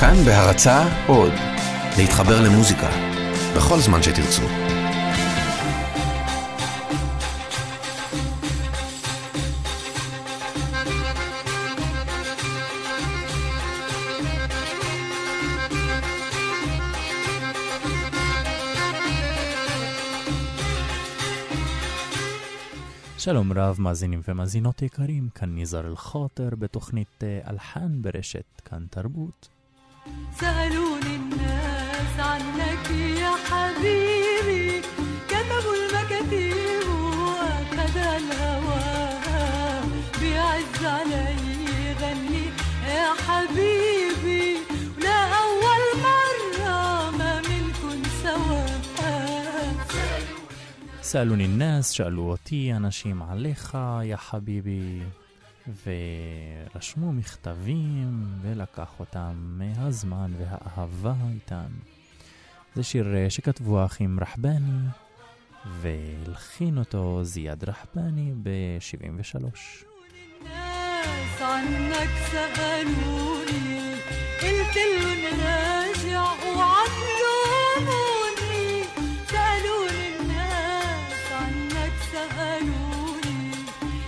כאן בהרצה עוד, להתחבר למוזיקה, בכל זמן שתרצו. שלום רב, מאזינים ומאזינות יקרים, כאן ניזר אל-חוטר בתוכנית אלחן ברשת כאן תרבות. سألوني الناس عنك يا حبيبي كتبوا المكاتيب وأخذ الهوى. بيعز علي غني يا حبيبي ولا أول مرة ما منكم سوا. سألوني الناس شقلوتي أنا شي معلخة يا حبيبي. ורשמו מכתבים, ולקח אותם מהזמן והאהבה איתם. זה שיר אה, שכתבו האחים רחבני, והלחין אותו זיאד רחבני ב-73. الناس عنك سألوني قلت لهم راجع وعلموني سألوني الناس عنك سألوني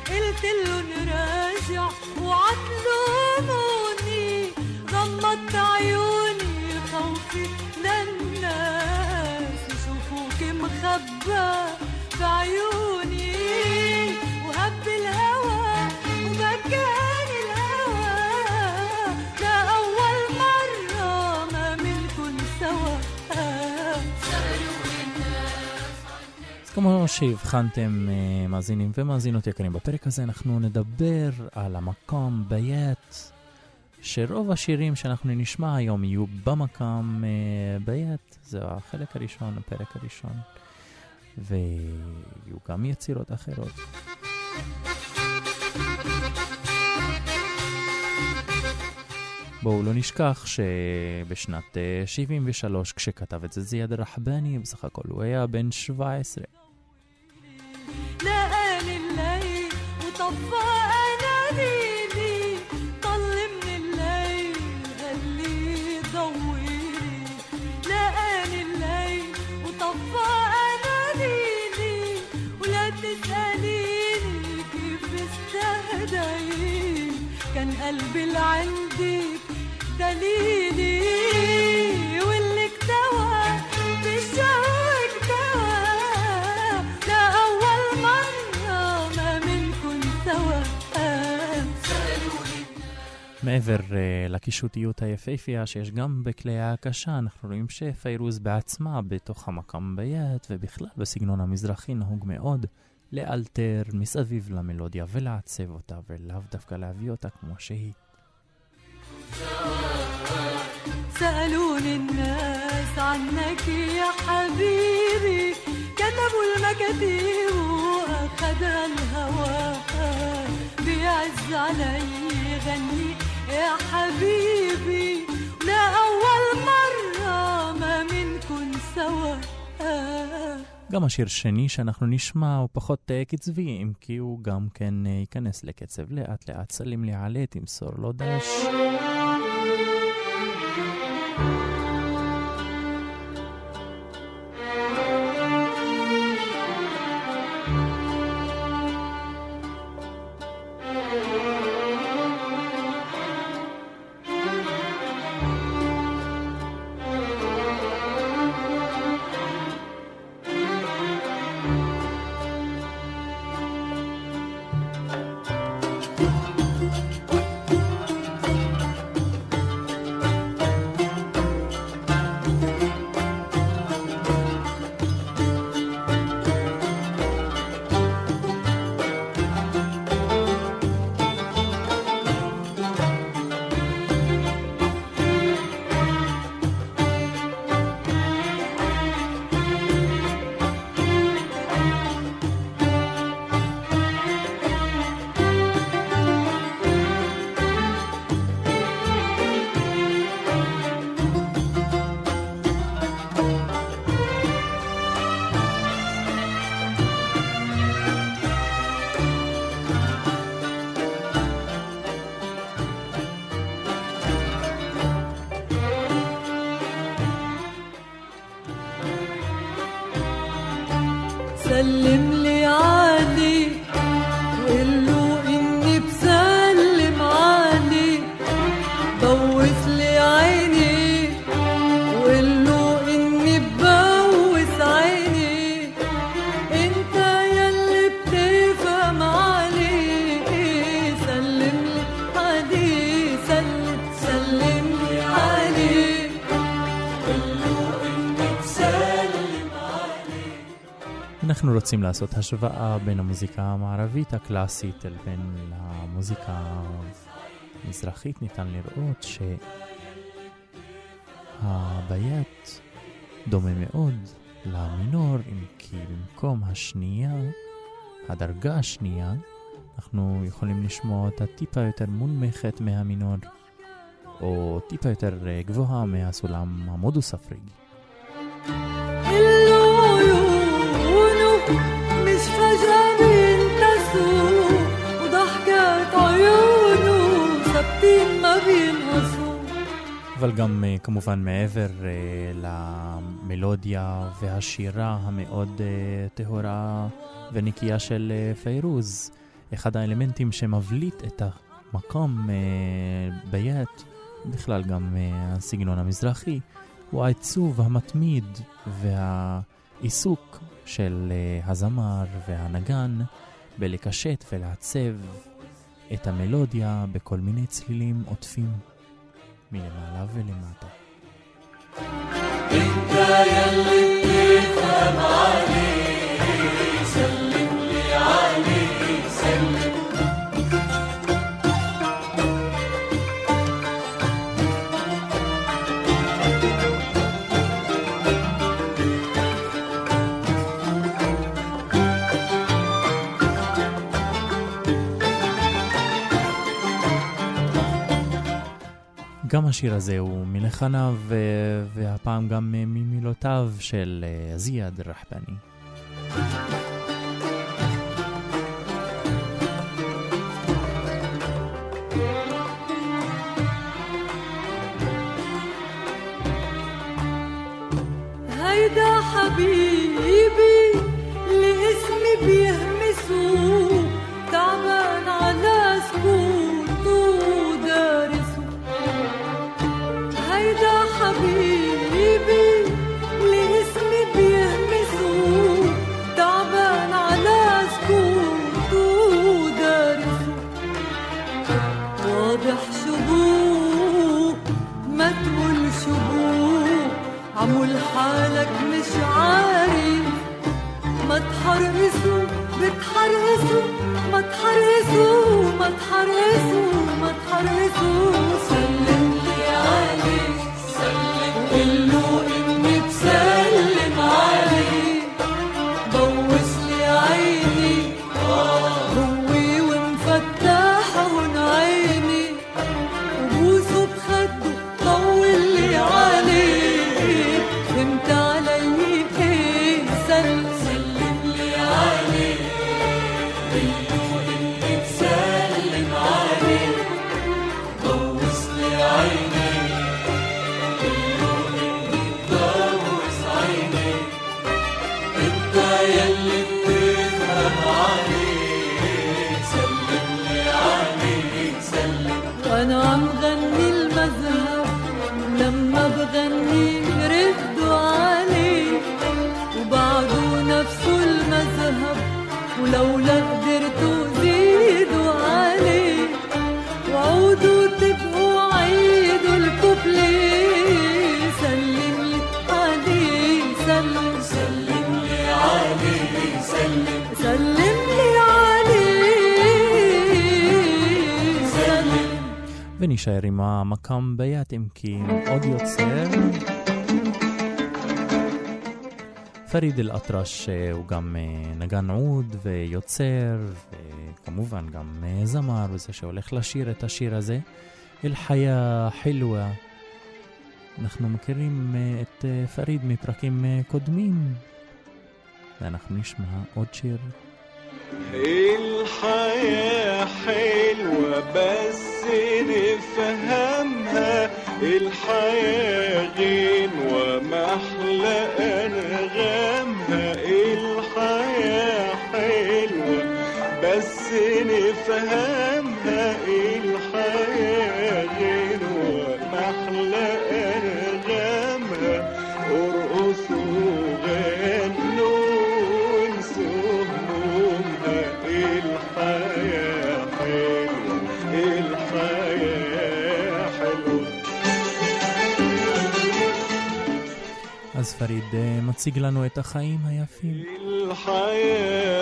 قلت غمضت عيوني خوفي للناس يشوفوك مخبى في عيوني وهب الهوى وبكاني الهوى لا أول مرة ما منكن سوا אז כמו שהבחנתם, אה, מאזינים ומאזינות יקרים, בפרק הזה אנחנו נדבר על המקום בית, שרוב השירים שאנחנו נשמע היום יהיו במקום אה, בית, זה החלק הראשון, הפרק הראשון, ויהיו גם יצירות אחרות. בואו לא נשכח שבשנת אה, 73, כשכתב את זה זיאד רחבני, בסך הכל הוא היה בן 17. قلبي اللي عندك دليلي واللي اكتوى بالجو اكتوى لا أول مرة ما منكن سوا מעבר uh, לקישוטיות היפהפייה שיש גם בכלי ההקשה, אנחנו רואים שפיירוז בעצמה בתוך המקם ביית, ובכלל בסגנון המזרחי נהוג מאוד לאלתר מסביב למלודיה ולעצב אותה, ולאו דווקא להביא אותה כמו שהיא. سألوني الناس عنك يا حبيبي كتبوا المكاتيب وأخد الهوى بيعز علي يغني يا حبيبي لا أول مرة ما منكن سوا גם השיר שני שאנחנו נשמע הוא פחות uh, קצבי, אם כי הוא גם כן uh, ייכנס לקצב לאט לאט, סלים לעלה, תמסור לו דש. thank you רוצים לעשות השוואה בין המוזיקה המערבית הקלאסית לבין המוזיקה המזרחית. ניתן לראות שהביאת דומה מאוד למינור, אם כי במקום השנייה, הדרגה השנייה, אנחנו יכולים לשמוע אותה טיפה יותר מונמכת מהמינור, או טיפה יותר אה, גבוהה מהסולם המודוס הפריגי. اللي عيونه مش فجأة بينتسوا وضحكات عيونه ثابتين ما بينقصوا אבל גם אה, כמובן מעבר אה, למלודיה והשירה המאוד אה, טהורה ונקייה של אה, פיירוז, אחד האלמנטים שמבליט את המקום אה, בייט, בכלל גם אה, הסגנון המזרחי, הוא העיצוב המתמיד והעיסוק של אה, הזמר והנגן בלקשט ולעצב את המלודיה בכל מיני צלילים עוטפים מלמעלה ולמטה. גם השיר הזה הוא מלחניו, אה, והפעם גם אה, ממילותיו של אה, זיאד רחבני. هيدا حبيبي اللي اسمي ונשאר עם המקם ביד, אם כי עם עוד יוצר. פריד אל-אטרש אה, הוא גם אה, נגן עוד ויוצר, וכמובן גם אה, זמר, וזה שהולך לשיר את השיר הזה. אל-חיה חילווה. אנחנו מכירים אה, את אה, פריד מפרקים אה, קודמים, ואנחנו נשמע עוד שיר. الحياة حلوة بس عايزين نفهمها الحياة غين ومحلى أنغامها الحياة حلوة بس نفهمها פריד אה, מציג לנו את החיים היפים. الحياة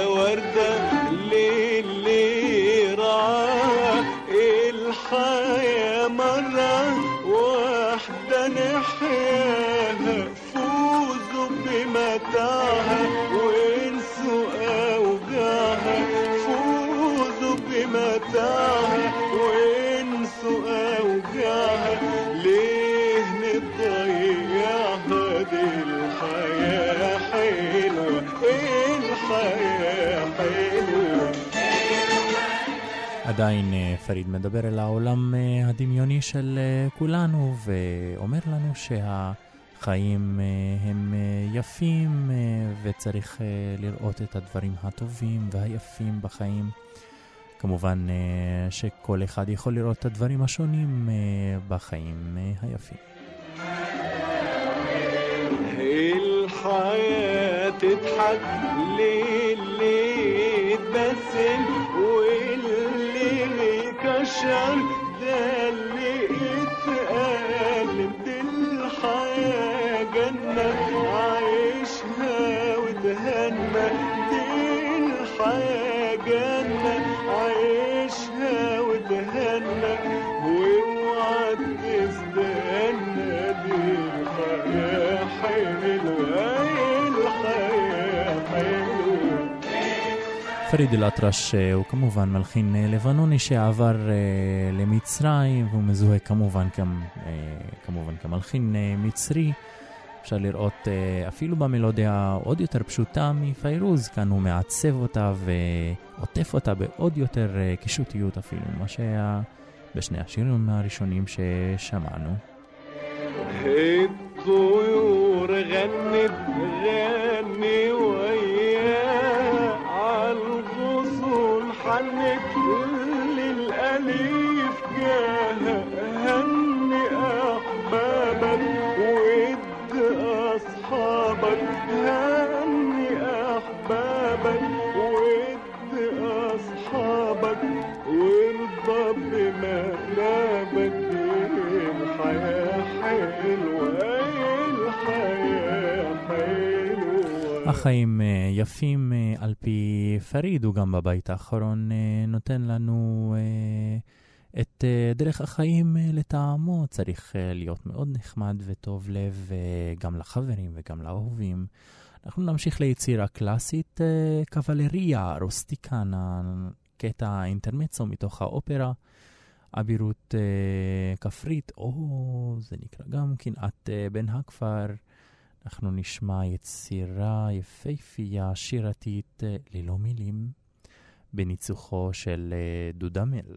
עדיין אה, פריד מדבר אל העולם אה, הדמיוני של אה, כולנו ואומר לנו שהחיים אה, הם אה, יפים אה, וצריך אה, לראות את הדברים הטובים והיפים בחיים. כמובן אה, שכל אחד יכול לראות את הדברים השונים אה, בחיים אה, היפים. الحياة تضحك للي يتبسم واللي مكشر ده اللي פריד אל-אטרש אה, הוא כמובן מלחין אה, לבנוני שעבר אה, למצרים והוא מזוהה כמובן, כמ, אה, כמובן כמלחין אה, מצרי. אפשר לראות אה, אפילו במלודיה עוד יותר פשוטה מפיירוז, כאן הוא מעצב אותה ועוטף אותה בעוד יותר אה, קישוטיות אפילו, מה שהיה בשני השירים הראשונים ששמענו. الطيور غنت غني عن كل الأليف جاهة חיים אה, יפים אה, על פי פריד, הוא גם בבית האחרון אה, נותן לנו את דרך החיים לטעמו. צריך להיות מאוד נחמד וטוב לב גם לחברים וגם לאהובים. אנחנו נמשיך ליצירה קלאסית, קוולריה, רוסטיקנה, קטע אינטרמצו מתוך האופרה. אבירות כפרית, או זה נקרא גם כן, קנאת בן הכפר. אנחנו נשמע יצירה יפהפייה, שירתית, אה, ללא מילים, בניצוחו של אה, דודה מל.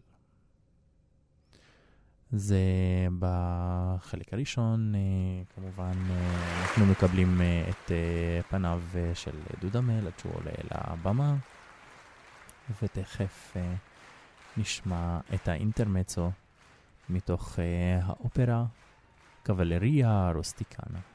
זה בחלק הראשון, אה, כמובן אנחנו מקבלים את פניו של דודה מל עד שהוא עולה לבמה, ותכף נשמע את האינטרמצו מתוך האופרה קבלריה רוסטיקנה. ♪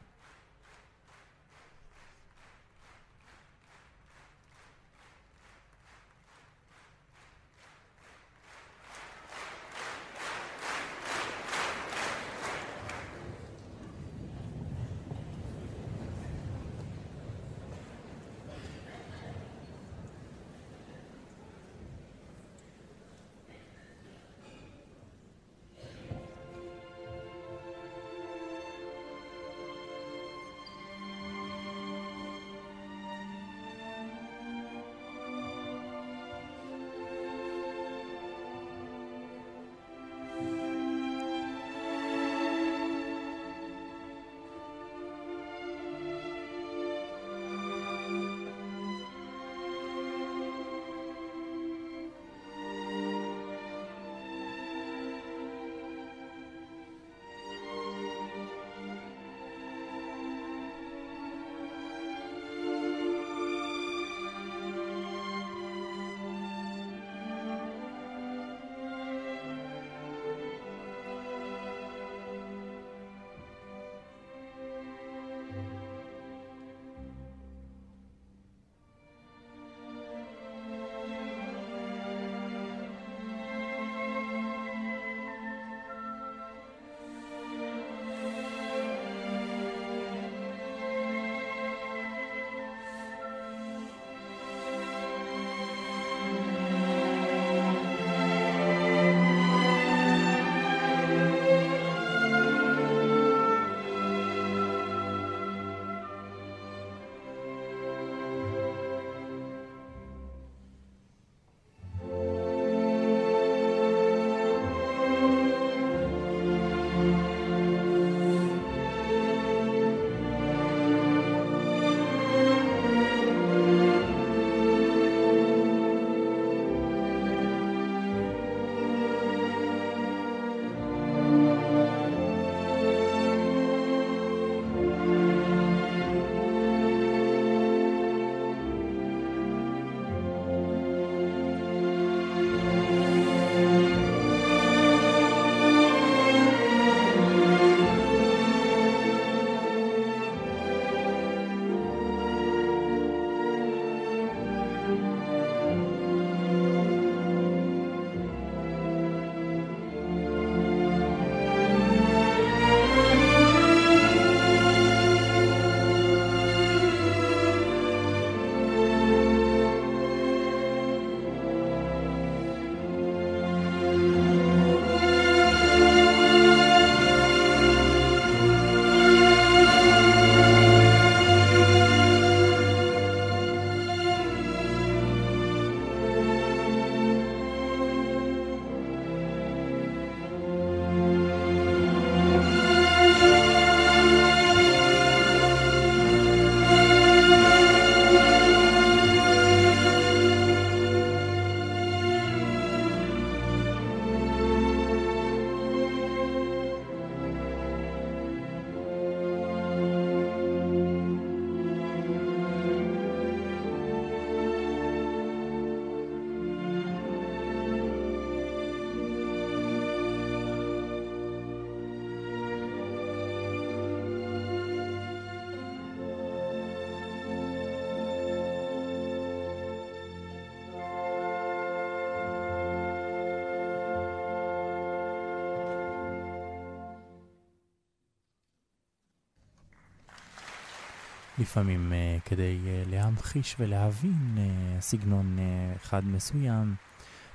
לפעמים uh, כדי uh, להמחיש ולהבין uh, סגנון אחד מסוים,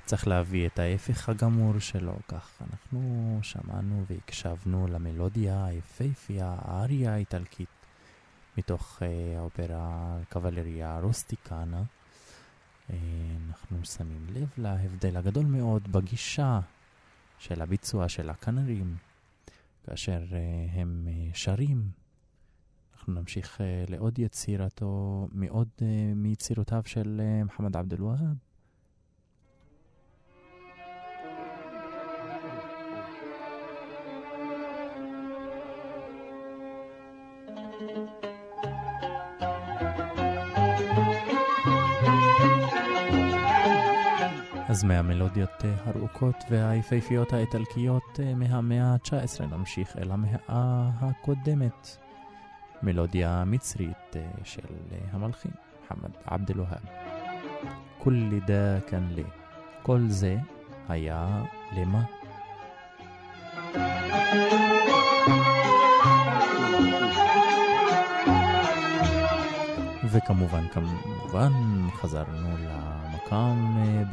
צריך להביא את ההפך הגמור שלו. כך אנחנו שמענו והקשבנו למלודיה היפהפייה, האריה האיטלקית, מתוך האופרה קבלריה רוסטיקנה. אנחנו שמים לב להבדל הגדול מאוד בגישה של הביצוע של הקנרים, כאשר הם שרים. אנחנו נמשיך uh, לעוד יצירתו, מעוד uh, מיצירותיו של uh, מוחמד עבד אל-והאב. אז מהמלודיות הארוכות והיפהפיות האיטלקיות אה, מהמאה ה-19 נמשיך אל המאה הקודמת. מלודיה מצרית אה, של המלחין, מוחמד עבד אל-והאב. כולי דה כאן לי. כל זה היה למה? וכמובן, כמובן, חזרנו למקם אה,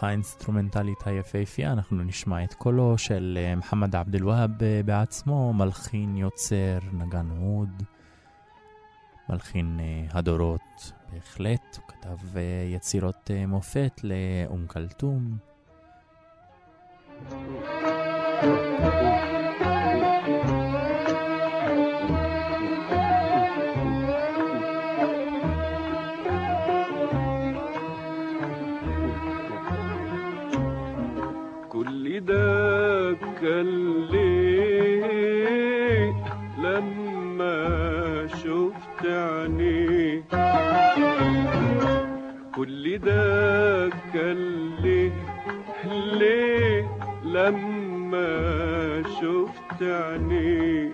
הפתיחה האינסטרומנטלית היפהפייה, אנחנו נשמע את קולו של אה, מוחמד עבד אל-והאב אה, בעצמו, מלחין, יוצר, נגן עוד, מלחין אה, הדורות בהחלט, הוא כתב יצירות מופת לאום כלתום. كل ليه لما شفت عينيك كل ده كان ليه ليه لما شفت عينيك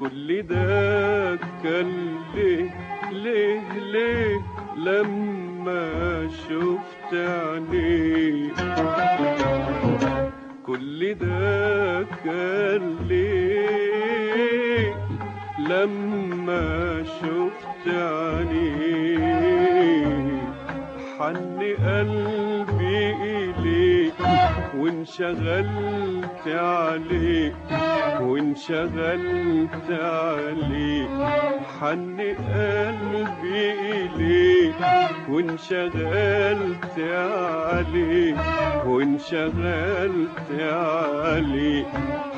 كل ده كان ليه ليه ليه لما شفت عينيك كل ده كان ليه لما شفت عينيك. حن قلبي إليك وانشغلت عليك وانشغلت عليك. حن قلبي إليك وانشغلت عليك وانشغلت عليك.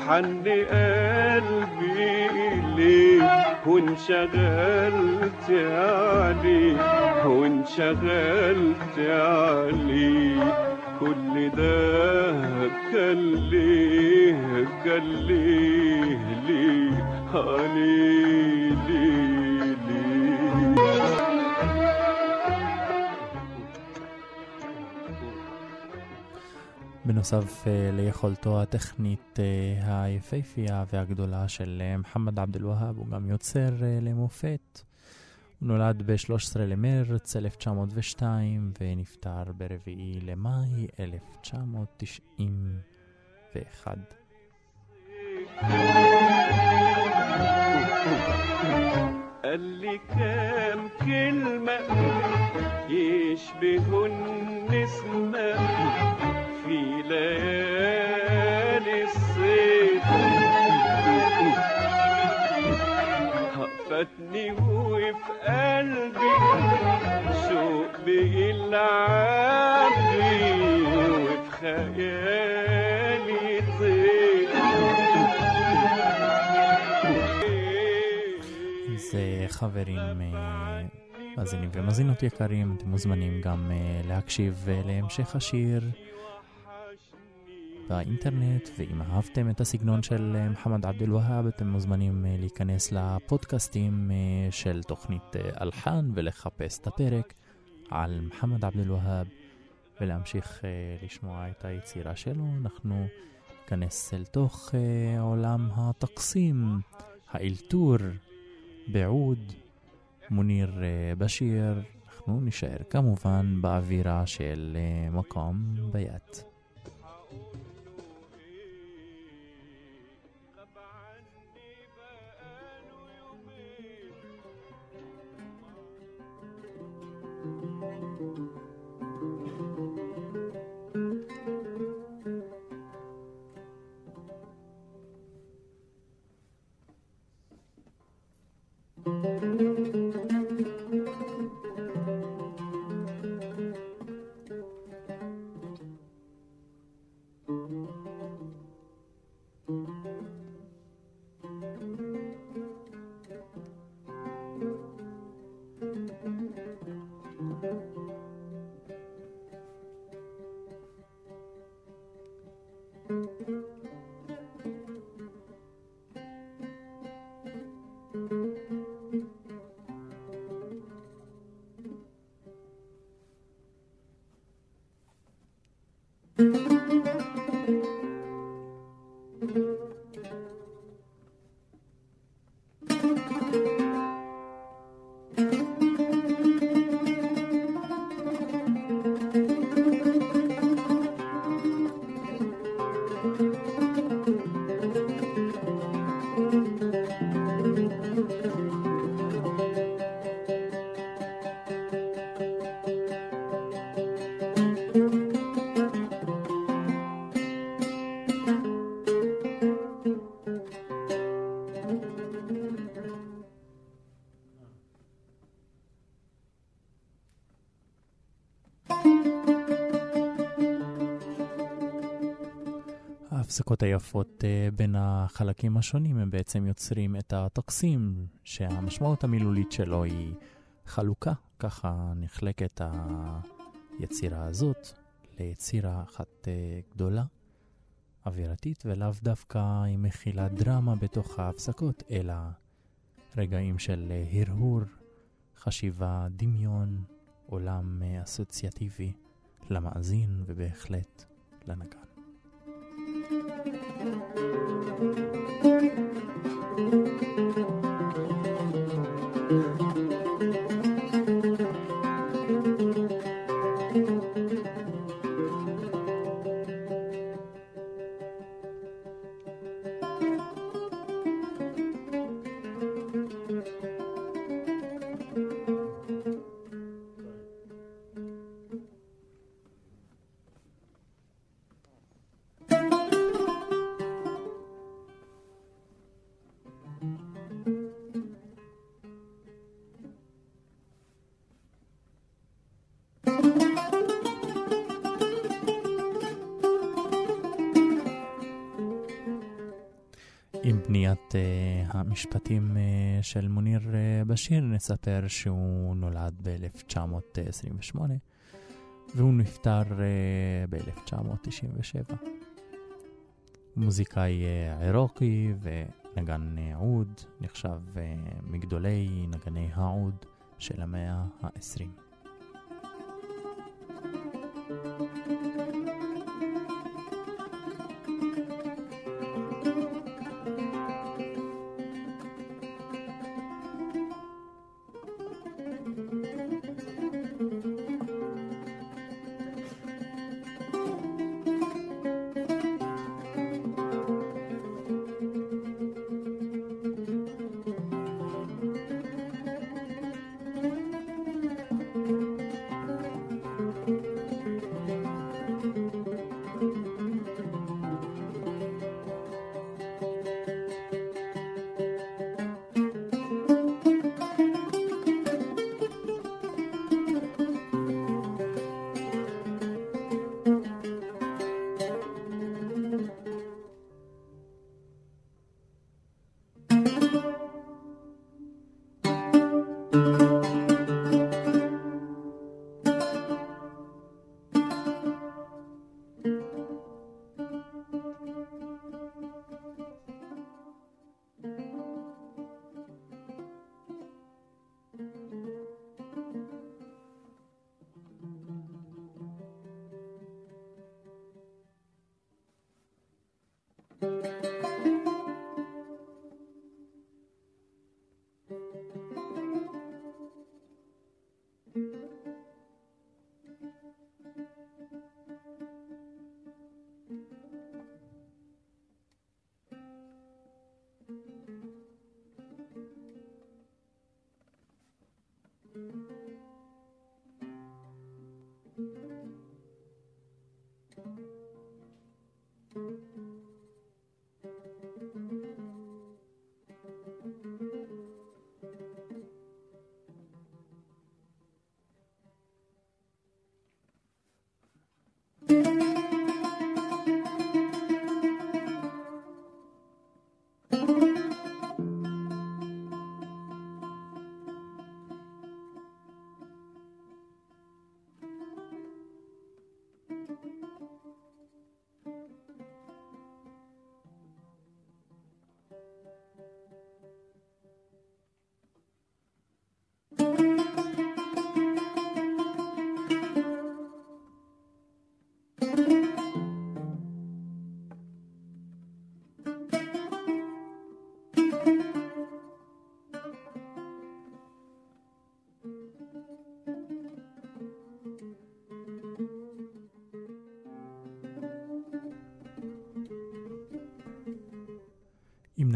حن قلبي إليك وانشغلت عليك وانشغلت عليك كل ده كان ليه كان ليه؟ ليه آه בנוסף אה, ליכולתו הטכנית אה, היפהפייה והגדולה של אה, מוחמד עבד אל-והאב, הוא גם יוצר אה, למופת. הוא נולד ב-13 למרץ 1902 ונפטר ב-4 למאי 1991. قال لي كام كلمة يشبهوا النسمة في ليالي الصيف فاتني وفي قلبي شوق بيلعب بي وفي خيالي طير חברים, אה, מאזינים ומאזינות יקרים, אתם מוזמנים גם אה, להקשיב אה, להמשך השיר באינטרנט, ואם אהבתם את הסגנון של אה, מוחמד עבד אל-והאב, אתם מוזמנים אה, להיכנס לפודקאסטים אה, של תוכנית אלחן ולחפש את הפרק על מוחמד עבד אל-והאב ולהמשיך לשמוע את היצירה שלו. אנחנו ניכנס אל תוך עולם הטקסים, האלתור, בעוד, מוניר בשיר. אנחנו נישאר כמובן באווירה של מקום ביאת. ההפסקות היפות אה, בין החלקים השונים הם בעצם יוצרים את הטקסים שהמשמעות המילולית שלו היא חלוקה, ככה נחלקת היצירה הזאת ליצירה אחת אה, גדולה, אווירתית, ולאו דווקא היא מכילה דרמה בתוך ההפסקות, אלא רגעים של אה, הרהור, חשיבה, דמיון, עולם אסוציאטיבי למאזין ובהחלט לנגן. thank you המשפטים uh, של מוניר uh, בשיר, נספר שהוא נולד ב-1928 והוא נפטר uh, ב-1997. מוזיקאי עירוקי ונגן עוד, נחשב מגדולי נגני העוד של המאה ה-20.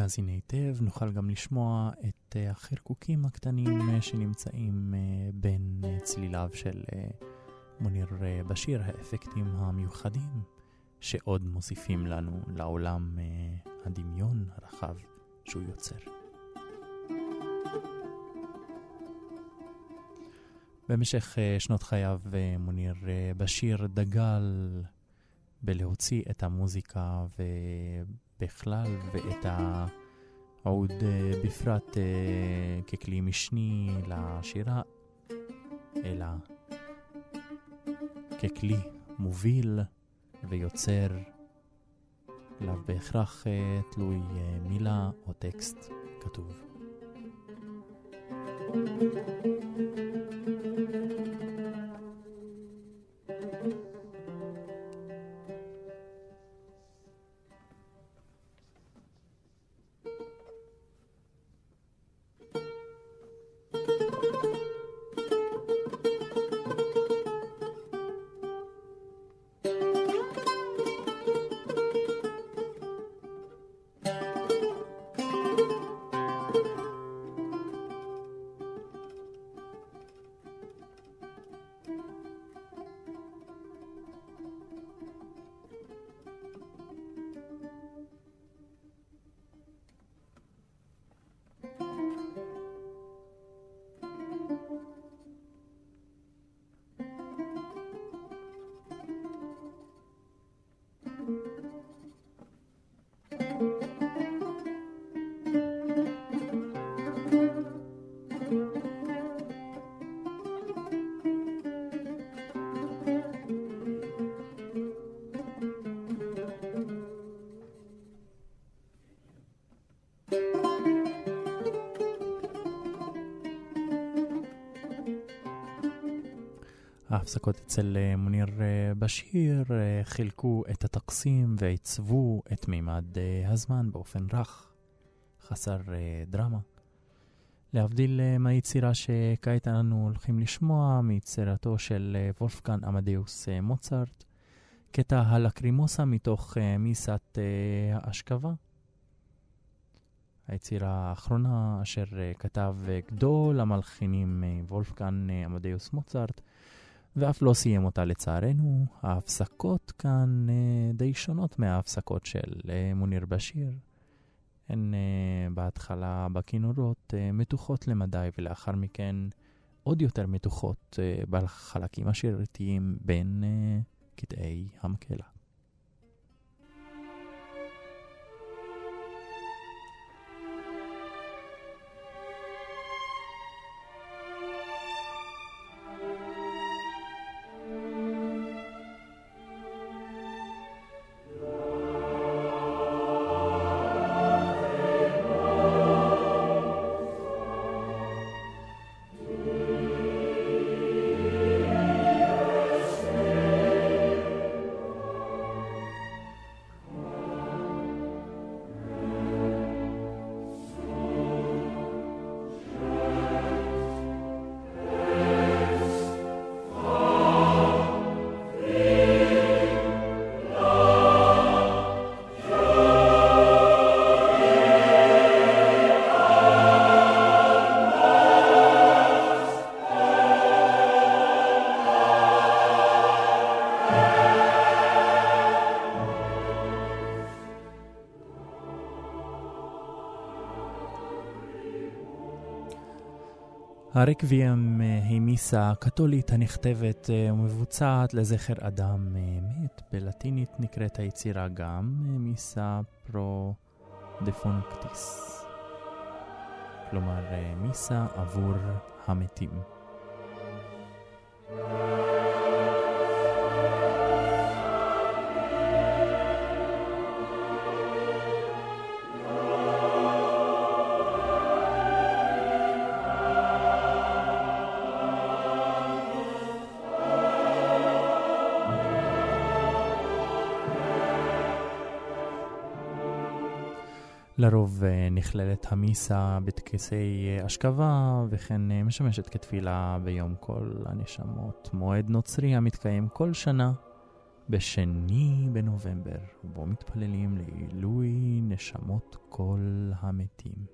אם נאזין היטב, נוכל גם לשמוע את אה, החרקוקים הקטנים אה, שנמצאים אה, בין צליליו של מוניר בשיר, האפקטים המיוחדים שעוד מוסיפים לנו לעולם הדמיון הרחב שהוא יוצר. במשך שנות חייו מוניר בשיר דגל בלהוציא את המוזיקה ובכלל ואת העוד אה, בפרט אה, ככלי משני לשירה, אלא ככלי מוביל ויוצר, לאו בהכרח אה, תלוי מילה או טקסט כתוב. ההפסקות אצל אה, מוניר אה, בשיר אה, חילקו את הטקסים ועיצבו את מימד הזמן באופן רך, חסר דרמה. להבדיל מהיצירה שכעת אנו הולכים לשמוע, מיצירתו של וולפגן עמדיוס מוצרט, קטע הלקרימוסה מתוך מיסת האשכבה. היצירה האחרונה אשר כתב גדול המלחינים וולפגן אה, עמדיוס מוצרט, ואף לא סיים אותה לצערנו. ההפסקות כאן אה, די שונות מההפסקות של אה, מוניר בשיר. הן אה, בהתחלה בכינורות אה, מתוחות למדי, ולאחר מכן עוד יותר מתוחות אה, בחלקים השירתיים בין אה, קטעי המקהלה. הרקבים אה, היא מיסה קתולית הנכתבת אה, ומבוצעת לזכר אדם אה, מת. בלטינית נקראת היצירה גם מיסה פרו דפונקטיס. כלומר, מיסה עבור המתים. לרוב אה, נכללת המיסה בטקסי אה, אשכבה וכן אה, משמשת כתפילה ביום כל הנשמות, מועד נוצרי המתקיים כל שנה בשני בנובמבר, ובו מתפללים לעילוי נשמות כל המתים.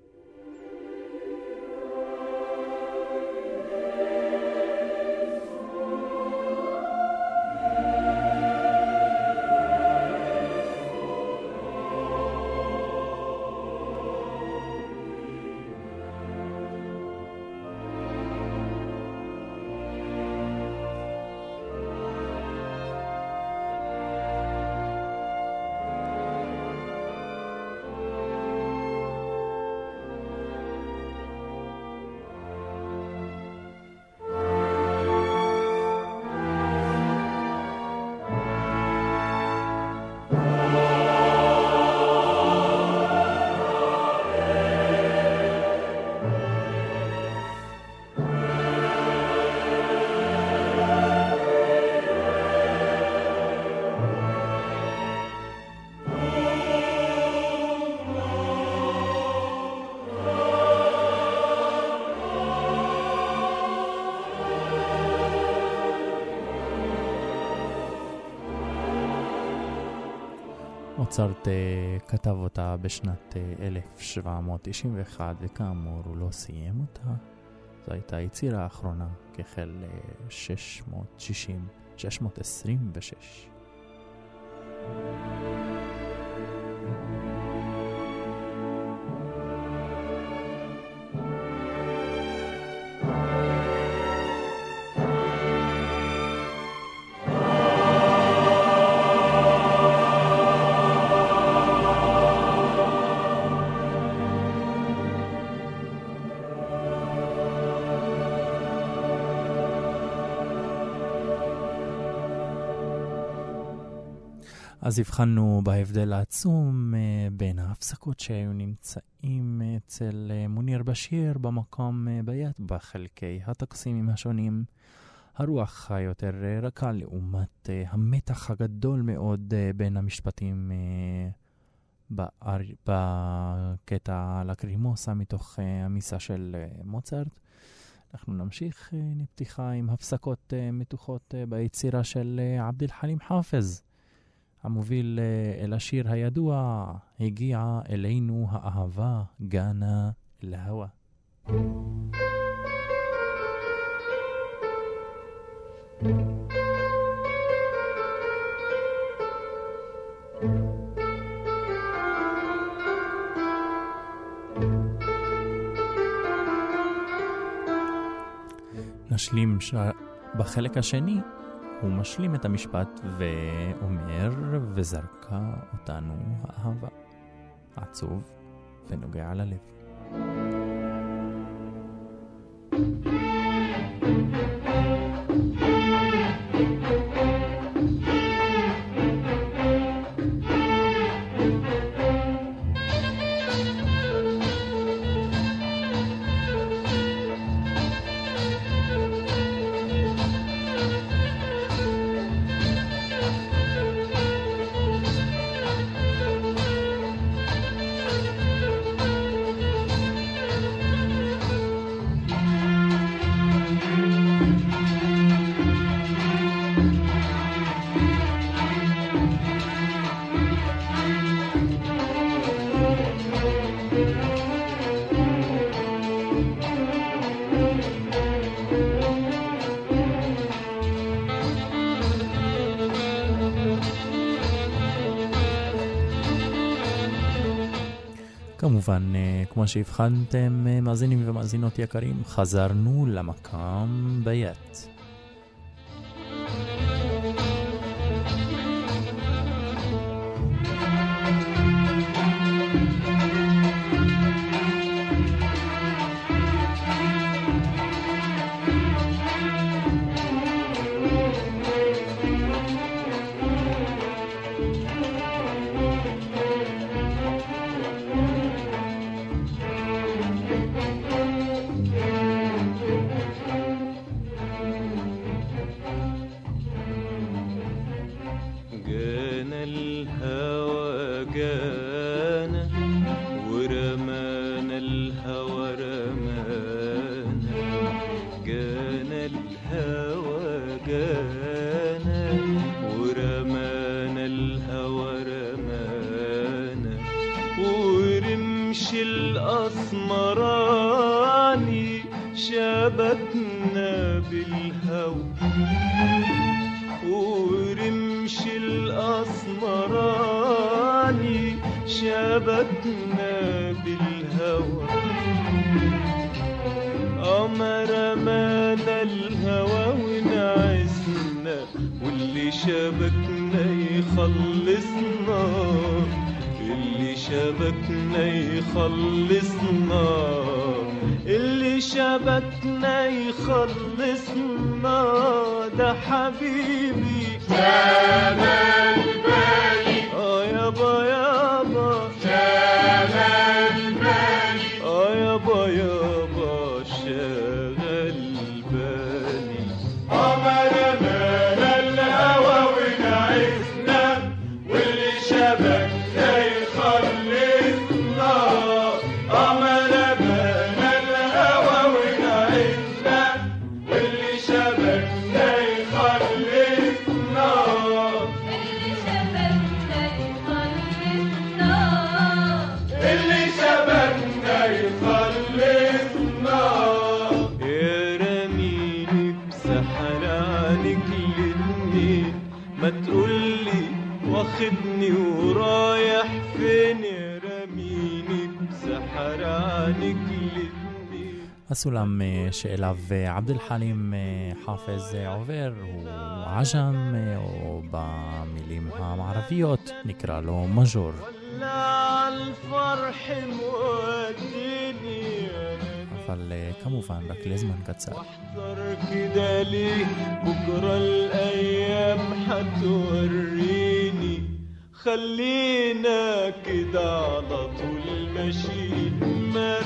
מוצרט כתב אותה בשנת 1791, וכאמור הוא לא סיים אותה. זו הייתה היצירה האחרונה כחל 660, 626. אז הבחנו בהבדל העצום uh, בין ההפסקות שהיו נמצאים אצל uh, מוניר בשיר במקום uh, ביד בחלקי הטקסימים השונים. הרוח היותר רכה לעומת המתח הגדול מאוד בין המשפטים. בקטע לקרימוסה מתוך המיסה של מוצרט. אנחנו נמשיך נפתיחה עם הפסקות מתוחות ביצירה של עבד אל חלים חאפז. המוביל אה, אל השיר הידוע, הגיעה אלינו האהבה, גאנה להווה. נשלים ש... בחלק השני הוא משלים את המשפט ואומר, וזרקה אותנו האהבה. עצוב ונוגע ללב. וכמובן, אה, כמו שהבחנתם, אה, מאזינים ומאזינות יקרים, חזרנו למקם ביית. הסולם אה, שאליו אה, עבד אל-חלים אה, חאפז אה, עובר הוא עג'ם, אה, או במילים המערביות נקרא לו מז'ור. ولا الفرح موديني انا אבל אה, כמובן רק לזמן קצר. واحذر كده ليه بكرة الأيام هتوريني خلينا كده على طول ماشيين ما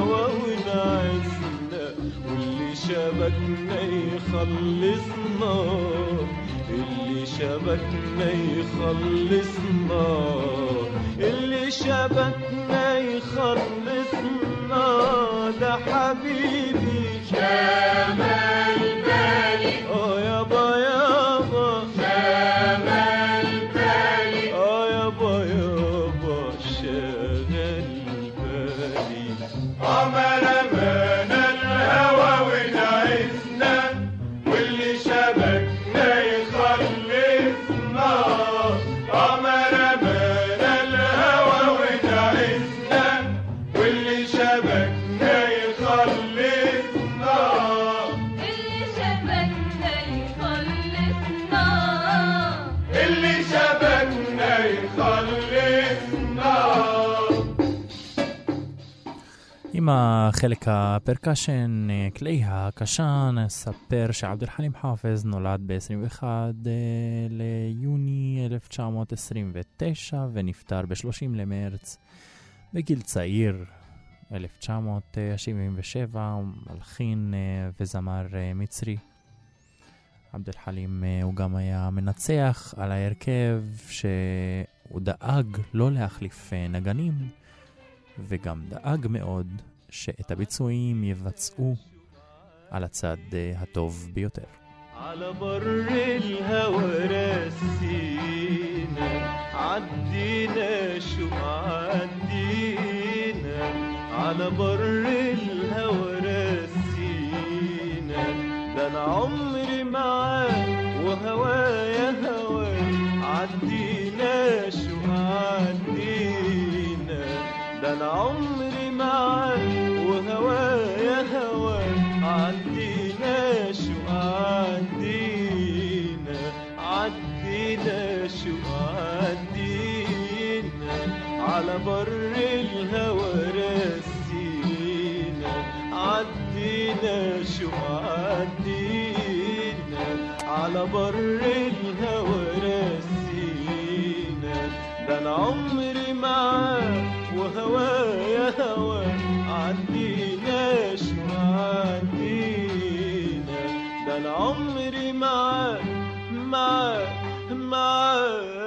الهوى ونعسنا واللي شبكنا يخلصنا اللي شبكنا يخلصنا اللي شبكنا يخلصنا. ده حبيبي החלק הפרקשן, אה, כלי הקשן, אספר שעבד אל-חלים חאפז נולד ב-21 ליוני 1929 ונפטר ב-30 למרץ בגיל צעיר, 1977, הוא מלחין אה, וזמר אה, מצרי. עבד אל-חלים אה, הוא גם היה מנצח על ההרכב שהוא דאג לא להחליף אה, נגנים וגם דאג מאוד שאת הביצועים יבצעו על הצד אה, הטוב ביותר. على بر الهوى رسينا عدينا شو عدينا على بر الهوى رسينا ده انا عمري معاك وهوايا هواك عدينا شو عدينا ده انا عمري معاك وهوايا هواك عدينا شو عدينا عدينا شو عدينا. على بر الهوى رسينا عدينا شو عدينا. على بر الهوى رسينا ده أنا عمري معاك الهوى يا هوى عديناش وعدينا ده العمر معاك معاك معاك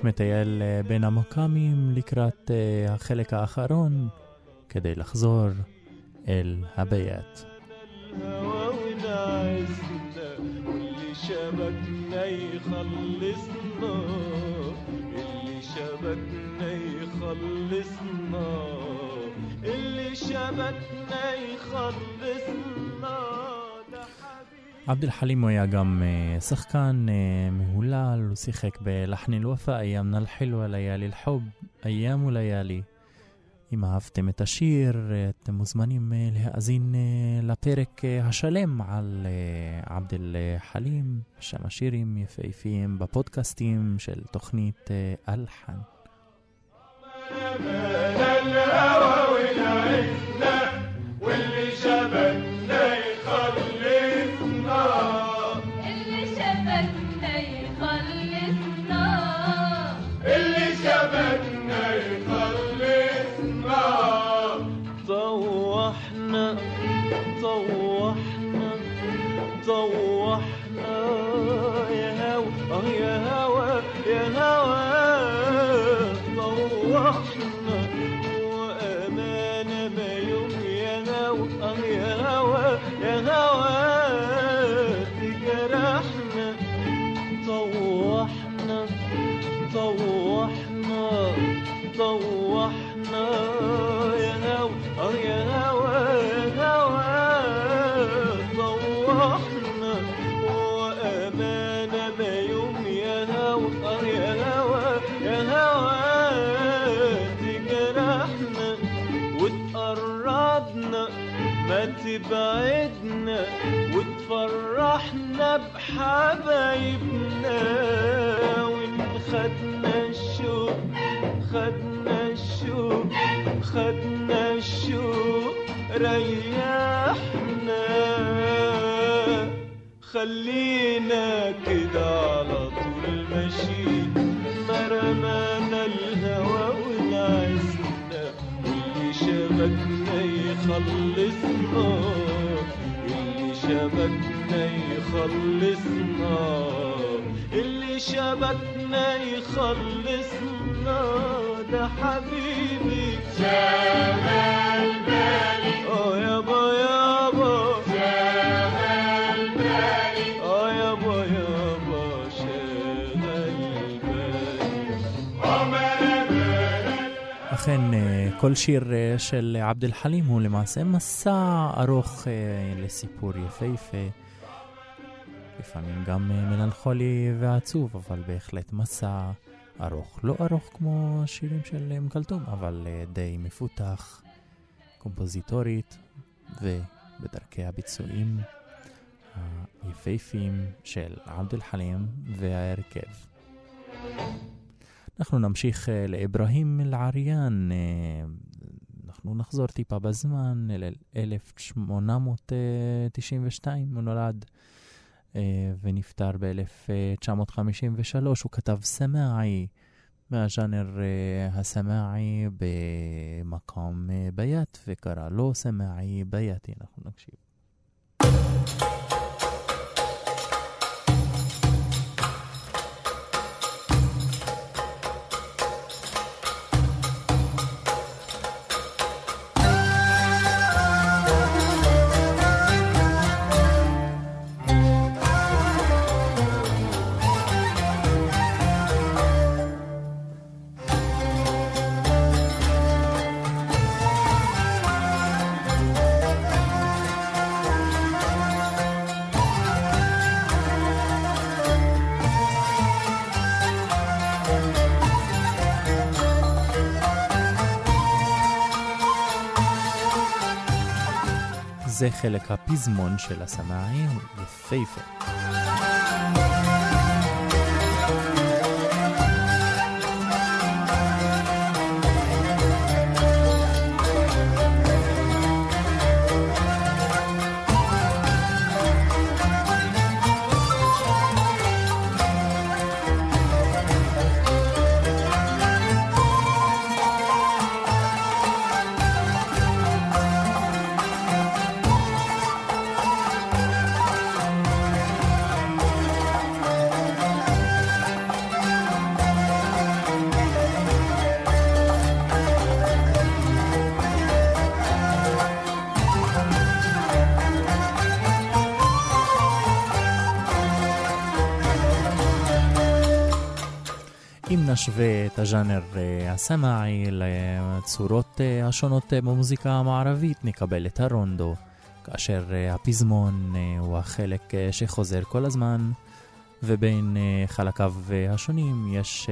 ממש מטייל אה, בין המקאמים לקראת אה, החלק האחרון כדי לחזור אל הביית. الهوى ونعزنا واللي شبكنا يخلصنا اللي شبكنا يخلصنا اللي شبكنا يخلصنا ده حبيبي עבד אל חלים הוא היה גם אה, שחקן אה, מהולל, הוא שיחק בלחני אל-ופא, איימנה אל-חילווה, ליאלי אל-חוב, איימו ליאלי. אם אהבתם את השיר, אה, אתם מוזמנים אה, להאזין אה, לפרק אה, השלם על אה, עבד אל חלים, שם השירים יפהפיים בפודקאסטים של תוכנית אה, אלחן. اللي 永远。خلينا كده على طول ماشيين ما رمانا الهوى ونعسنا واللي شبكنا يخلصنا. اللي شبكنا يخلصنا. اللي شبكنا يخلصنا. ده حبيبي. شغال כל שיר אה, של עבד אל חלים הוא למעשה מסע ארוך אה, לסיפור יפהפה. לפעמים גם אה, מלנכולי ועצוב, אבל בהחלט מסע ארוך. לא ארוך כמו שירים של כלתום, אבל די מפותח, קומפוזיטורית ובדרכי הביצועים היפהפיים של עבד אל חלים וההרכב. אנחנו נמשיך אה, לאברהים אל-עריאן, אה, אנחנו נחזור טיפה בזמן, ל-1892 הוא נולד אה, ונפטר ב-1953, הוא כתב סמאעי, מהז'אנר אה, הסמאעי במקום אה, ביאט, וקרא לו סמאעי ביאטי. אנחנו נקשיב. זה חלק הפזמון של הסמאעי, הוא יפהפה. אם נשווה את הז'אנר אה, הסמאעי לצורות אה, השונות אה, במוזיקה המערבית, נקבל את הרונדו, כאשר הפזמון הוא החלק שחוזר כל הזמן, ובין חלקיו השונים יש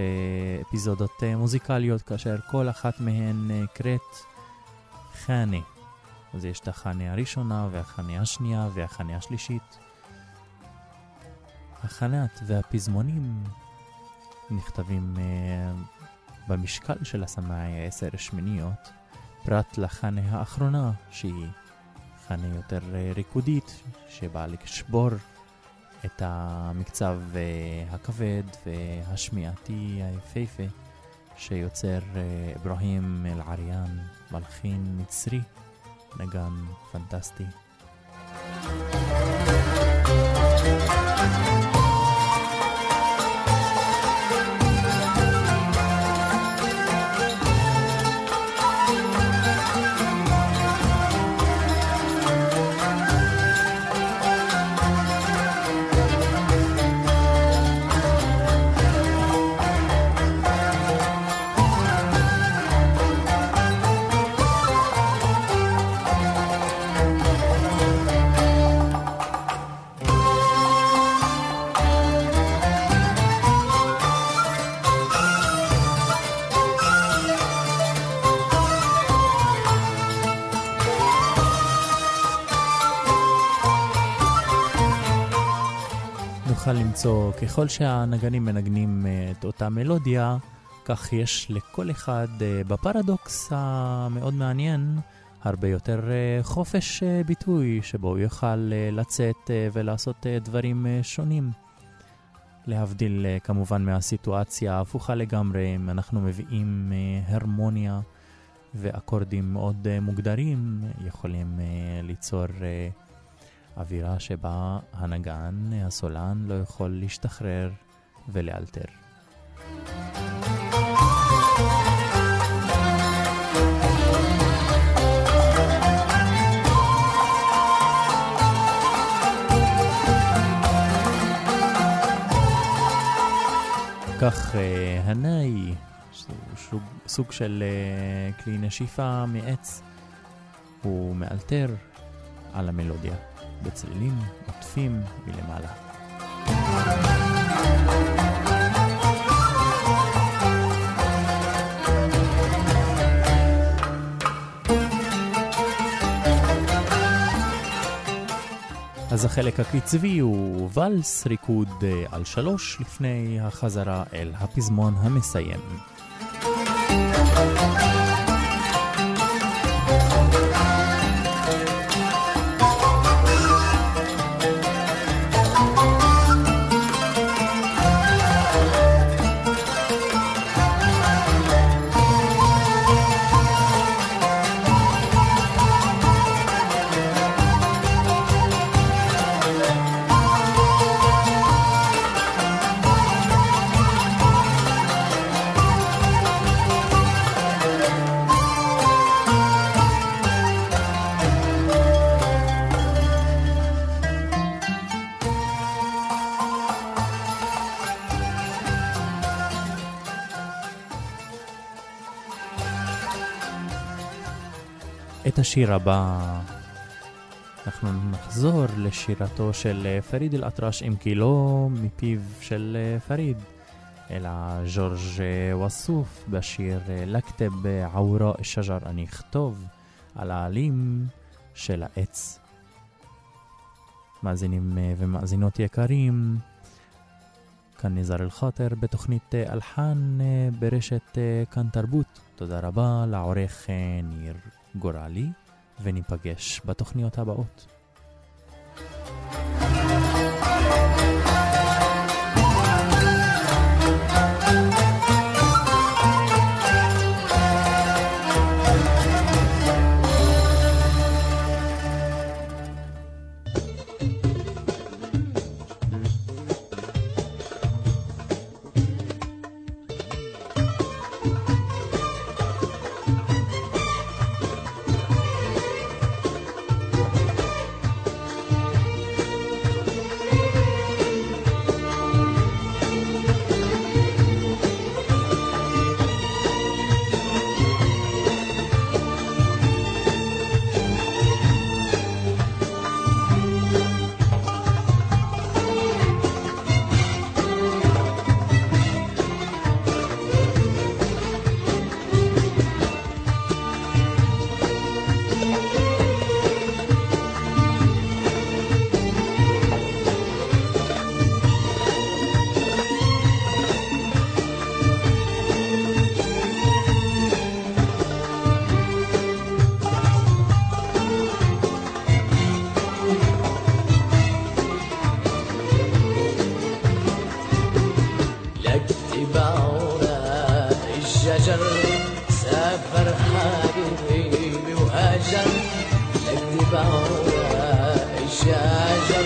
אפיזודות מוזיקליות, כאשר כל אחת מהן נקראת חנה. אז יש את החנה הראשונה והחנה השנייה והחנה השלישית. החנת והפזמונים נכתבים uh, במשקל של הסמאי עשר שמיניות, פרט לחנה האחרונה שהיא חנה יותר uh, ריקודית, שבאה לשבור את המקצב uh, הכבד והשמיעתי היפהפה שיוצר אברהים אל-עריאן, מלחין מצרי, נגן פנטסטי. נוכל למצוא, ככל שהנגנים מנגנים אה, את אותה מלודיה, כך יש לכל אחד אה, בפרדוקס המאוד מעניין הרבה יותר אה, חופש ביטוי, שבו הוא יוכל לצאת ולעשות דברים שונים. להבדיל כמובן מהסיטואציה ההפוכה לגמרי, אם אנחנו מביאים הרמוניה ואקורדים מאוד מוגדרים, יכולים ליצור אווירה שבה הנגן, הסולן, לא יכול להשתחרר ולאלתר. כך אה, הנאי, סוג של אה, כלי נשיפה מעץ, הוא מאלתר על המלודיה בצלילים עוטפים מלמעלה. אז החלק הקצבי הוא ואלס ריקוד אה, על שלוש לפני החזרה אל הפזמון המסיים. את השיר הבא אנחנו נחזור לשירתו של אה, פריד אל-אטרש, אם כי לא מפיו של אה, פריד, אלא ג'ורג' אה, וסוף בשיר לכתב עורה א-שג'ר, אני אכתוב על העלים של העץ. מאזינים ומאזינות יקרים, כאן ניזר אל-חאטר בתוכנית אלחן ברשת כאן תרבות. תודה רבה לעורך ניר גורלי. וניפגש בתוכניות הבאות. يباونا الشجر سافر حبيبي وهاجر يباونا الشجر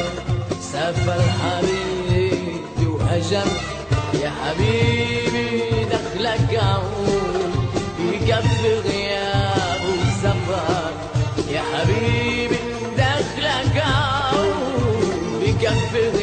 سافر حبيبي وهاجر يا حبيبي دخلك عون يقف غياب وسفر يا حبيبي دخلك عون يقف غياب